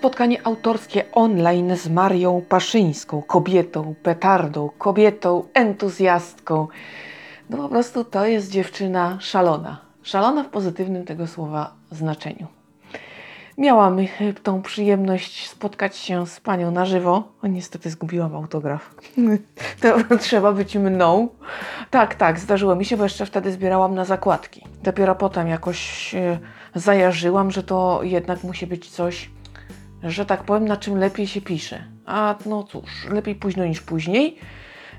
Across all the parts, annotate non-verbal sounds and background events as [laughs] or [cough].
spotkanie autorskie online z Marią Paszyńską, kobietą, petardą, kobietą, entuzjastką. No po prostu to jest dziewczyna szalona. Szalona w pozytywnym tego słowa znaczeniu. Miałam tą przyjemność spotkać się z panią na żywo. O, niestety zgubiłam autograf. [laughs] To trzeba być mną. Tak, tak, zdarzyło mi się, bo jeszcze wtedy zbierałam na zakładki. Dopiero potem jakoś e, zajarzyłam, że to jednak musi być coś, że tak powiem, na czym lepiej się pisze. A no cóż, lepiej późno niż później.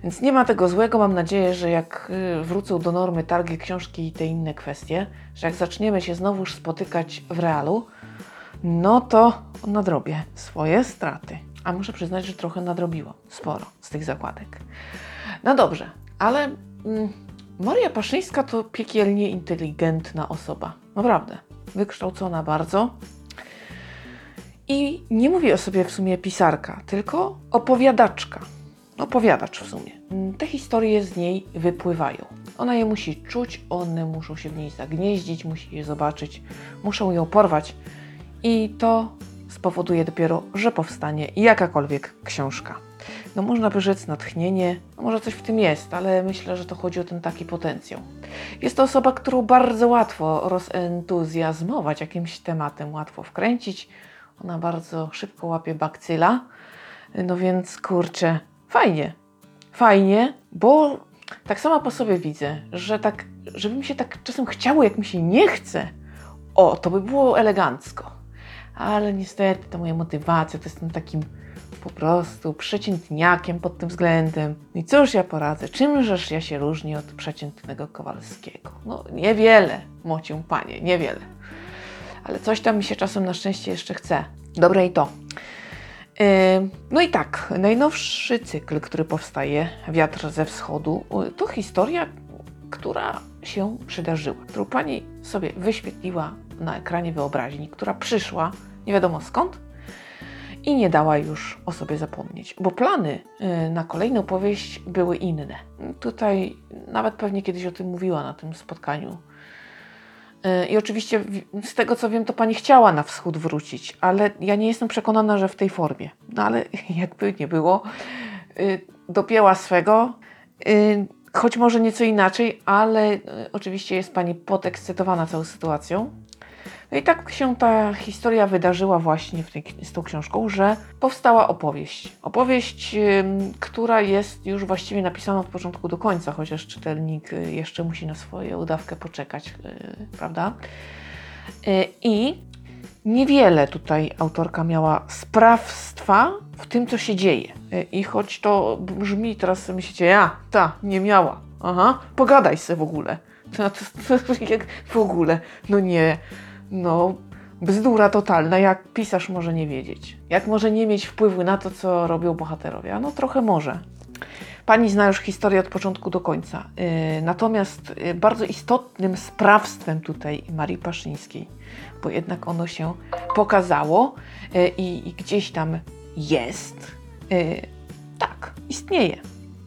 Więc nie ma tego złego. Mam nadzieję, że jak y, wrócą do normy targi książki i te inne kwestie, że jak zaczniemy się znowuż spotykać w realu, no to nadrobię swoje straty. A muszę przyznać, że trochę nadrobiło. Sporo z tych zakładek. No dobrze, ale mm, Maria Paszyńska to piekielnie inteligentna osoba. Naprawdę. Wykształcona bardzo. I nie mówię o sobie w sumie pisarka, tylko opowiadaczka. Opowiadacz w sumie. Te historie z niej wypływają. Ona je musi czuć, one muszą się w niej zagnieździć, musi je zobaczyć, muszą ją porwać. I to spowoduje dopiero, że powstanie jakakolwiek książka. No można by rzec natchnienie, no może coś w tym jest, ale myślę, że to chodzi o ten taki potencjał. Jest to osoba, którą bardzo łatwo rozentuzjazmować jakimś tematem, łatwo wkręcić. Ona bardzo szybko łapie bakcyla. No więc kurczę, fajnie. Fajnie, bo tak sama po sobie widzę, że tak, żeby mi się tak czasem chciało, jak mi się nie chce, o, to by było elegancko. Ale niestety ta moja motywacja to jestem takim po prostu przeciętniakiem pod tym względem. I cóż ja poradzę, czymżeż ja się różnię od przeciętnego Kowalskiego? No niewiele, mocię panie, niewiele. Ale coś tam mi się czasem na szczęście jeszcze chce. Dobre i to. Yy, no i tak, najnowszy cykl, który powstaje, Wiatr ze Wschodu, to historia, która się przydarzyła, którą pani sobie wyświetliła na ekranie wyobraźni, która przyszła nie wiadomo skąd i nie dała już o sobie zapomnieć, bo plany y, na kolejną powieść były inne. Tutaj nawet pewnie kiedyś o tym mówiła na tym spotkaniu. Y, I oczywiście z tego co wiem, to pani chciała na wschód wrócić, ale ja nie jestem przekonana, że w tej formie. No ale [laughs] jakby nie było, y, dopięła swego, choć może nieco inaczej, ale oczywiście jest pani podekscytowana całą sytuacją. No i tak się ta historia wydarzyła właśnie tej, z tą książką, że powstała opowieść. Opowieść, która jest już właściwie napisana od początku do końca, chociaż czytelnik y, jeszcze musi na swoją udawkę poczekać, y, prawda? Y, I niewiele tutaj autorka miała sprawstwa w tym, co się dzieje. I choć to brzmi, teraz myślicie, ja, ta, nie miała. Aha, pogadaj se w ogóle. [laughs] To, to, to, jak w ogóle? No nie. No, bzdura totalna, jak pisarz może nie wiedzieć. Jak może nie mieć wpływu na to, co robią bohaterowie? No trochę może. Pani zna już historię od początku do końca. Yy, natomiast yy, bardzo istotnym sprawstwem tutaj Marii Paszyńskiej, bo jednak ono się pokazało yy, i gdzieś tam jest, y, tak, istnieje.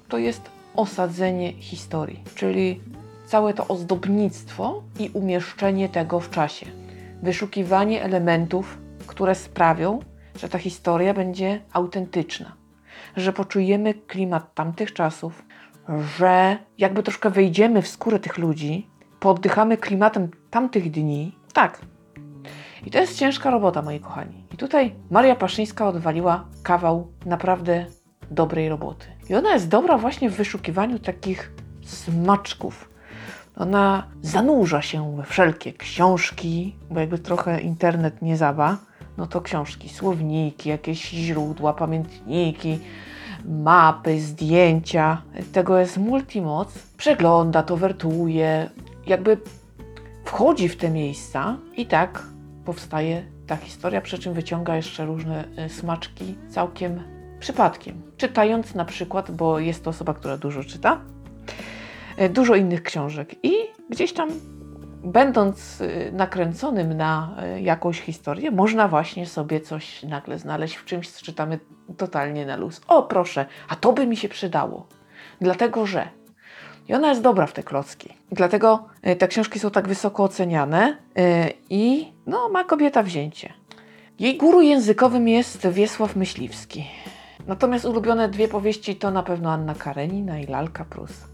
To jest osadzenie historii, czyli całe to ozdobnictwo i umieszczenie tego w czasie wyszukiwanie elementów, które sprawią, że ta historia będzie autentyczna, że poczujemy klimat tamtych czasów, że jakby troszkę wejdziemy w skórę tych ludzi, poddychamy klimatem tamtych dni. Tak. I to jest ciężka robota, moi kochani. I tutaj Maria Paszyńska odwaliła kawał naprawdę dobrej roboty. I ona jest dobra właśnie w wyszukiwaniu takich smaczków, ona zanurza się we wszelkie książki, bo jakby trochę internet nie zaba, no to książki, słowniki, jakieś źródła, pamiętniki, mapy, zdjęcia. Tego jest multimoc. Przegląda to, wertuje, jakby wchodzi w te miejsca i tak powstaje ta historia, przy czym wyciąga jeszcze różne e, smaczki całkiem przypadkiem. Czytając na przykład, bo jest to osoba, która dużo czyta, dużo innych książek i gdzieś tam będąc e, nakręconym na e, jakąś historię, można właśnie sobie coś nagle znaleźć w czymś, co czytamy totalnie na luz. O, proszę, a to by mi się przydało. Dlatego, że. I ona jest dobra w te klocki. Dlatego te książki są tak wysoko oceniane i no, ma kobieta wzięcie. Jej guru językowym jest Wiesław Myśliwski. Natomiast ulubione dwie powieści to na pewno Anna Karenina i Lalka Prus.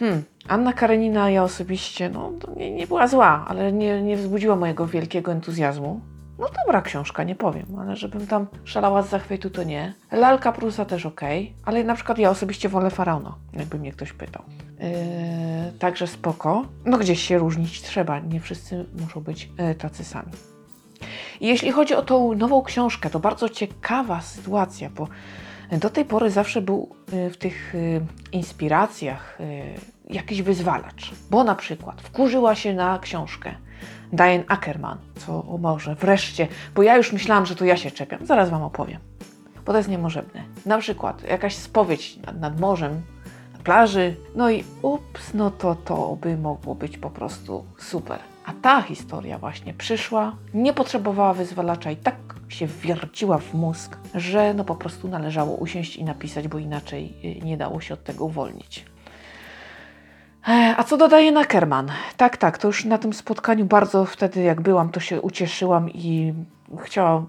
Hmm, Anna Karenina ja osobiście, no nie, nie była zła, ale nie, nie wzbudziła mojego wielkiego entuzjazmu. No dobra książka, nie powiem, ale żebym tam szalała z zachwytu, to nie. Lalka Prusa też ok, ale na przykład ja osobiście wolę Faraona, jakby mnie ktoś pytał. Yy, także spoko. No gdzieś się różnić trzeba, nie wszyscy muszą być yy, tacy sami. I jeśli chodzi o tą nową książkę, to bardzo ciekawa sytuacja, bo do tej pory zawsze był yy, w tych yy, inspiracjach jakiś wyzwalacz, bo na przykład wkurzyła się na książkę Diane Ackerman, co o może wreszcie, bo ja już myślałam, że to ja się czepiam. Zaraz Wam opowiem, bo to jest niemożebne. Na przykład jakaś spowiedź nad, nad morzem, na plaży, no i ups, no to to by mogło być po prostu super. A ta historia właśnie przyszła, nie potrzebowała wyzwalacza i tak się wierciła w mózg, że no po prostu należało usiąść i napisać, bo inaczej y, nie dało się od tego uwolnić. A co dodaje Nakerman? Tak, tak, to już na tym spotkaniu bardzo wtedy, jak byłam, to się ucieszyłam i chciałam,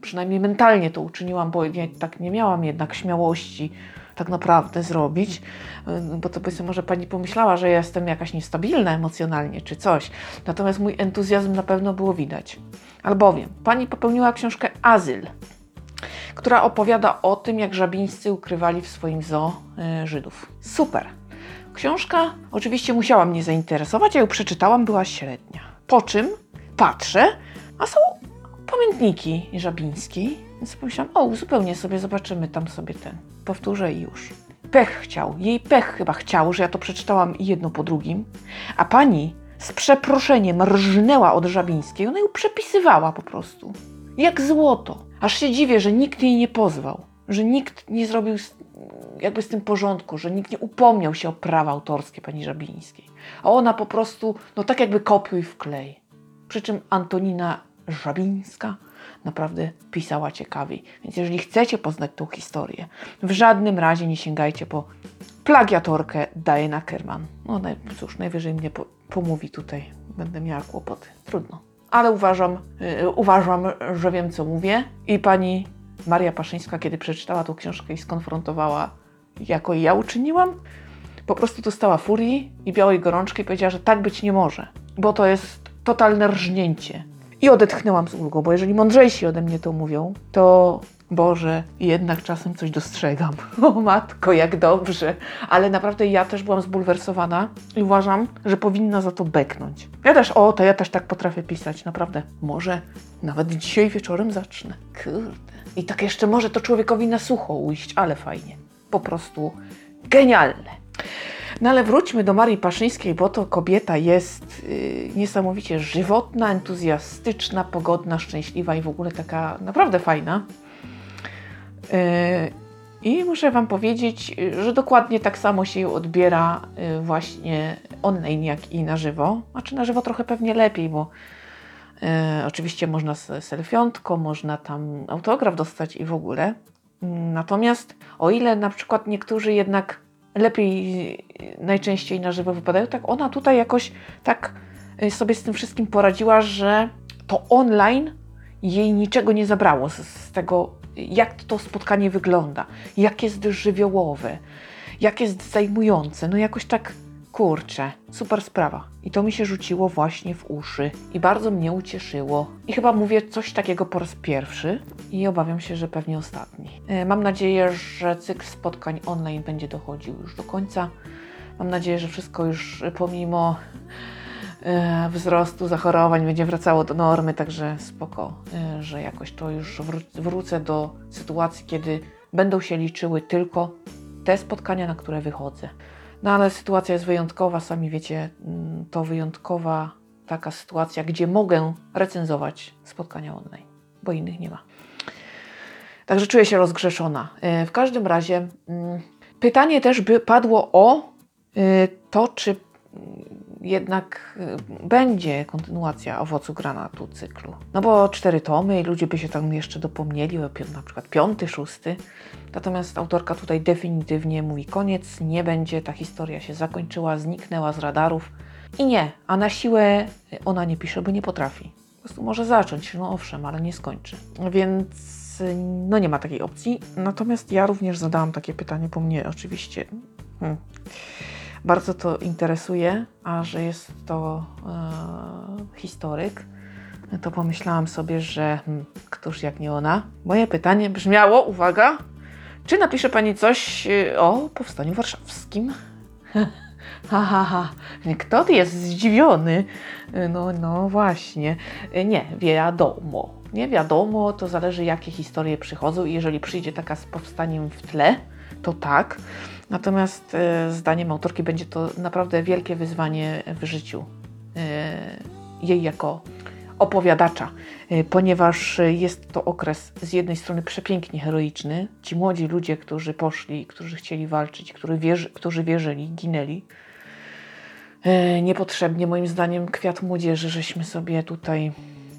przynajmniej mentalnie to uczyniłam, bo ja tak nie miałam jednak śmiałości tak naprawdę zrobić, e, bo to sobie może pani pomyślała, że jestem jakaś niestabilna emocjonalnie czy coś. Natomiast mój entuzjazm na pewno było widać. Albowiem pani popełniła książkę Azyl, która opowiada o tym, jak żabińscy ukrywali w swoim zoo y, Żydów. Super. Książka oczywiście musiała mnie zainteresować, ja ją przeczytałam, była średnia. Po czym patrzę, a są pamiętniki żabińskiej, więc pomyślałam, o, zupełnie sobie zobaczymy tam sobie ten. Powtórzę i już. Pech chciał, jej pech chyba chciał, że ja to przeczytałam jedno po drugim, a pani z przeproszeniem rżnęła od żabińskiej, ona ją przepisywała po prostu. Jak złoto. Aż się dziwię, że nikt jej nie pozwał, że nikt nie zrobił jakby z tym porządku, że nikt nie upomniał się o prawa autorskie pani Żabińskiej. A ona po prostu, no tak jakby kopiuj w klej. Przy czym Antonina Żabińska naprawdę pisała ciekawiej. Więc jeżeli chcecie poznać tą historię, w żadnym razie nie sięgajcie po plagiatorkę Diana Kerman. No cóż, najwyżej mnie po, pomówi tutaj. Będę miała kłopoty. Trudno. Ale uważam, yy, uważam, że wiem, co mówię. I pani Maria Paszyńska, kiedy przeczytała tą książkę i skonfrontowała, jako ja uczyniłam, po prostu dostała furii i białej gorączki i powiedziała, że tak być nie może, bo to jest totalne rżnięcie. I odetchnęłam z ulgą, bo jeżeli mądrzejsi ode mnie to mówią, to Boże, jednak czasem coś dostrzegam. [laughs] O matko, jak dobrze. Ale naprawdę ja też byłam zbulwersowana i uważam, że powinna za to beknąć. Ja też, o, to ja też tak potrafię pisać, naprawdę. Może nawet dzisiaj wieczorem zacznę. Kurde. I tak jeszcze może to człowiekowi na sucho ujść, ale fajnie. Po prostu genialne. No ale wróćmy do Marii Paszyńskiej, bo to kobieta jest yy, niesamowicie żywotna, entuzjastyczna, pogodna, szczęśliwa i w ogóle taka naprawdę fajna. Yy, I muszę Wam powiedzieć, że dokładnie tak samo się ją odbiera yy, właśnie online, jak i na żywo. Znaczy na żywo trochę pewnie lepiej, bo E, oczywiście można z można tam autograf dostać i w ogóle. Natomiast o ile na przykład niektórzy jednak lepiej najczęściej na żywo wypadają, tak ona tutaj jakoś tak e, sobie z tym wszystkim poradziła, że to online jej niczego nie zabrało z, z tego, jak to spotkanie wygląda, jak jest żywiołowe, jak jest zajmujące. No jakoś tak Kurczę, super sprawa. I to mi się rzuciło właśnie w uszy i bardzo mnie ucieszyło. I chyba mówię coś takiego po raz pierwszy i obawiam się, że pewnie ostatni. E, mam nadzieję, że cykl spotkań online będzie dochodził już do końca. Mam nadzieję, że wszystko już pomimo e, wzrostu zachorowań będzie wracało do normy, także spoko, e, że jakoś to już wrócę do sytuacji, kiedy będą się liczyły tylko te spotkania, na które wychodzę. No ale sytuacja jest wyjątkowa, sami wiecie, mm, to wyjątkowa taka sytuacja, gdzie mogę recenzować spotkania online, bo innych nie ma. Także czuję się rozgrzeszona. E, w każdym razie mm, pytanie też by padło o e, to, czy jednak y, będzie kontynuacja owocu granatu cyklu. No bo cztery tomy i ludzie by się tam jeszcze dopomnieli o na przykład piąty, szósty. Natomiast autorka tutaj definitywnie mówi koniec, nie będzie, ta historia się zakończyła, zniknęła z radarów. I nie, a na siłę ona nie pisze, bo nie potrafi. Po prostu może zacząć, no owszem, ale nie skończy. Więc no nie ma takiej opcji. Natomiast ja również zadałam takie pytanie, bo mnie oczywiście hmm, bardzo to interesuje, a że jest to e, historyk, to pomyślałam sobie, że hmm, któż jak nie ona. Moje pytanie brzmiało, uwaga, czy napisze Pani coś e, o powstaniu warszawskim? [laughs] Ha, ha, ha. Kto jest zdziwiony? No, no właśnie. Nie, wiadomo. Nie wiadomo, to zależy jakie historie przychodzą i jeżeli przyjdzie taka z powstaniem w tle, to tak. Natomiast e, zdaniem autorki będzie to naprawdę wielkie wyzwanie w życiu e, jej jako opowiadacza, e, ponieważ jest to okres z jednej strony przepięknie heroiczny. Ci młodzi ludzie, którzy poszli, którzy chcieli walczyć, którzy, wierzy, którzy wierzyli, ginęli. Niepotrzebnie, moim zdaniem, kwiat młodzieży, żeśmy sobie tutaj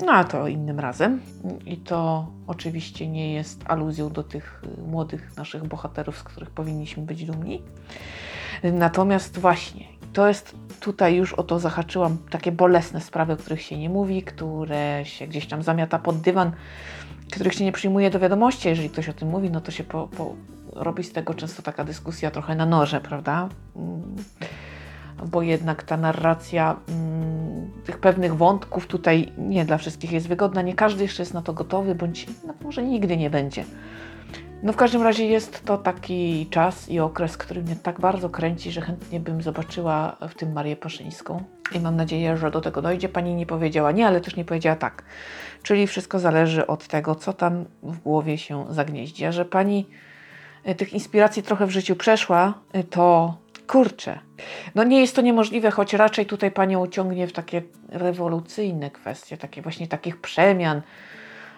no a to innym razem. I to oczywiście nie jest aluzją do tych y, młodych naszych bohaterów, z których powinniśmy być dumni. Natomiast właśnie, to jest tutaj już o to zahaczyłam takie bolesne sprawy, o których się nie mówi, które się gdzieś tam zamiata pod dywan, których się nie przyjmuje do wiadomości. Jeżeli ktoś o tym mówi, no to się po, po robi z tego często taka dyskusja trochę na noże, prawda? Bo jednak ta narracja mm, tych pewnych wątków tutaj nie dla wszystkich jest wygodna. Nie każdy jeszcze jest na to gotowy, bądź no, może nigdy nie będzie. No w każdym razie jest to taki czas i okres, który mnie tak bardzo kręci, że chętnie bym zobaczyła w tym Marię Paszyńską. I mam nadzieję, że do tego dojdzie. Pani nie powiedziała nie, ale też nie powiedziała tak. Czyli wszystko zależy od tego, co tam w głowie się zagnieździ. A że pani y, tych inspiracji trochę w życiu przeszła, y, to kurczę, no nie jest to niemożliwe, choć raczej tutaj Panią ciągnie w takie rewolucyjne kwestie, takie właśnie takich przemian,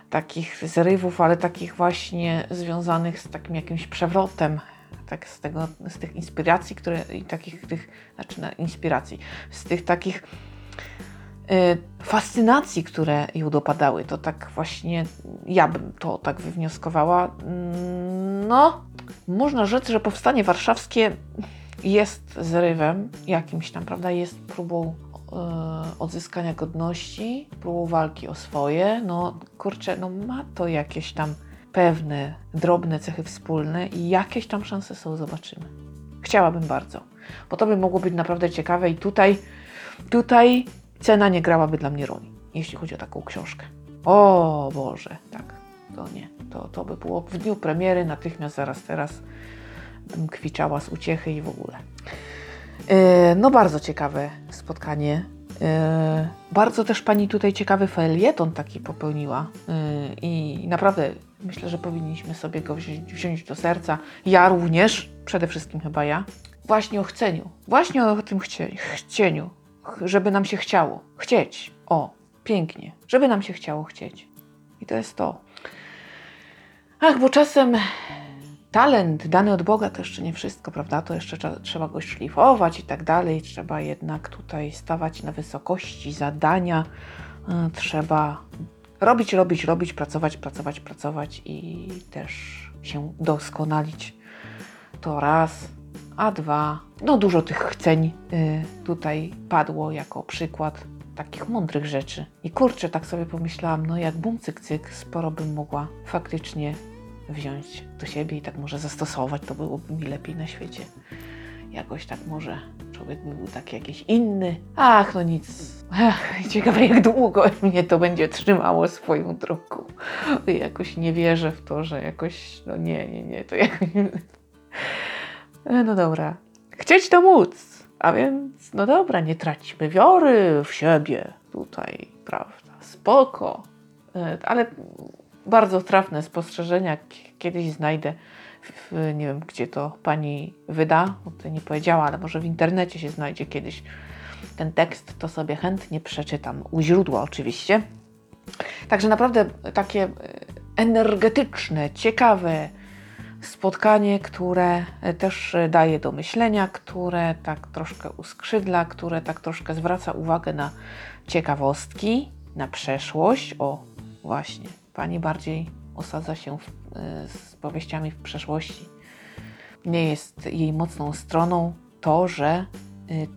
takich zrywów, ale takich właśnie związanych z takim jakimś przewrotem, tak z, tego, z tych inspiracji, które i takich tych, znaczy na inspiracji, z tych takich y, fascynacji, które ją dopadały. To tak właśnie ja bym to tak wywnioskowała. Mm, no, można rzec, że powstanie warszawskie jest zrywem jakimś tam, prawda? Jest próbą e, odzyskania godności, próbą walki o swoje. No kurczę, no ma to jakieś tam pewne, drobne cechy wspólne i jakieś tam szanse są, zobaczymy. Chciałabym bardzo, bo to by mogło być naprawdę ciekawe i tutaj, tutaj cena nie grałaby dla mnie roli, jeśli chodzi o taką książkę. O Boże, tak, to nie, to, to by było w dniu premiery, natychmiast zaraz teraz kwiczała z uciechy i w ogóle. E, no bardzo ciekawe spotkanie. E, bardzo też Pani tutaj ciekawy felieton taki popełniła e, i naprawdę myślę, że powinniśmy sobie go wziąć, do serca. Ja również, przede wszystkim chyba ja. Właśnie o chceniu, właśnie o tym chcie, chcieniu, żeby nam się chciało. Chcieć, o, pięknie, żeby nam się chciało chcieć. I to jest to. Ach, bo czasem talent dany od Boga to jeszcze nie wszystko, prawda? To jeszcze trzeba, go szlifować i tak dalej. Trzeba jednak tutaj stawać na wysokości zadania. E, trzeba robić, robić, robić, pracować, pracować, pracować i też się doskonalić. To raz, a dwa, no dużo tych chceń y, tutaj padło jako przykład takich mądrych rzeczy. I kurczę, tak sobie pomyślałam, no jak bum cyk cyk, sporo bym mogła faktycznie wziąć do siebie i tak może zastosować, to byłoby mi lepiej na świecie. Jakoś tak może człowiek by był taki jakiś inny. Ach, no nic. Ach, ciekawe jak długo mnie to będzie trzymało swoją drogą. Jakoś nie wierzę w to, że jakoś, no nie, nie, nie, to jakoś... No dobra. Chcieć to móc. A więc, no dobra, nie traćmy wiory w siebie tutaj, prawda? Spoko. E, ale bardzo trafne spostrzeżenia. Kiedyś znajdę, nie wiem gdzie to pani wyda, to nie powiedziała, ale może w internecie się znajdzie kiedyś ten tekst, to sobie chętnie przeczytam. U źródła oczywiście. Także naprawdę takie e, energetyczne, ciekawe spotkanie, które też daje do myślenia, które tak troszkę uskrzydla, które tak troszkę zwraca uwagę na ciekawostki, na przeszłość. O, właśnie, Pani bardziej osadza się w, e, z powieściami w przeszłości. Nie jest jej mocną stroną to, że y,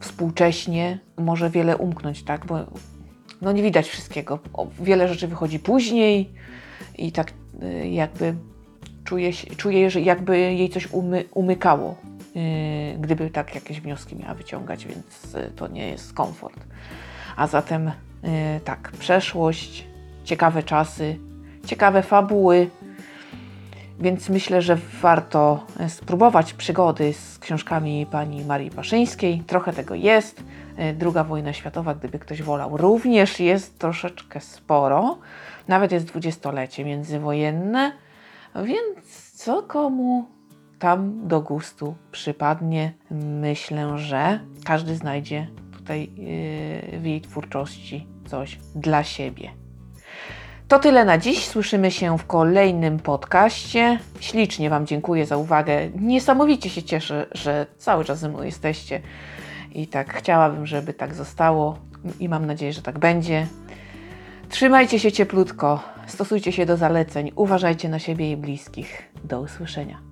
współcześnie może wiele umknąć, tak? Bo no nie widać wszystkiego. Wiele rzeczy wychodzi później i tak y, jakby czuję, czuję że jakby jej coś umy, umykało, y, gdyby tak jakieś wnioski miała wyciągać, więc y, to nie jest komfort. A zatem y, tak, przeszłość, ciekawe czasy, ciekawe fabuły, więc myślę, że warto e, spróbować przygody z książkami pani Marii Paszyńskiej. Trochę tego jest. E, Druga wojna światowa, gdyby ktoś wolał, również jest troszeczkę sporo. Nawet jest dwudziestolecie międzywojenne, więc co komu tam do gustu przypadnie, myślę, że każdy znajdzie tutaj yy, w jej twórczości coś dla siebie. To tyle na dziś. Słyszymy się w kolejnym podcaście. Ślicznie Wam dziękuję za uwagę. Niesamowicie się cieszę, że cały czas ze mną jesteście. I tak chciałabym, żeby tak zostało i mam nadzieję, że tak będzie. Trzymajcie się cieplutko, stosujcie się do zaleceń, uważajcie na siebie i bliskich. Do usłyszenia.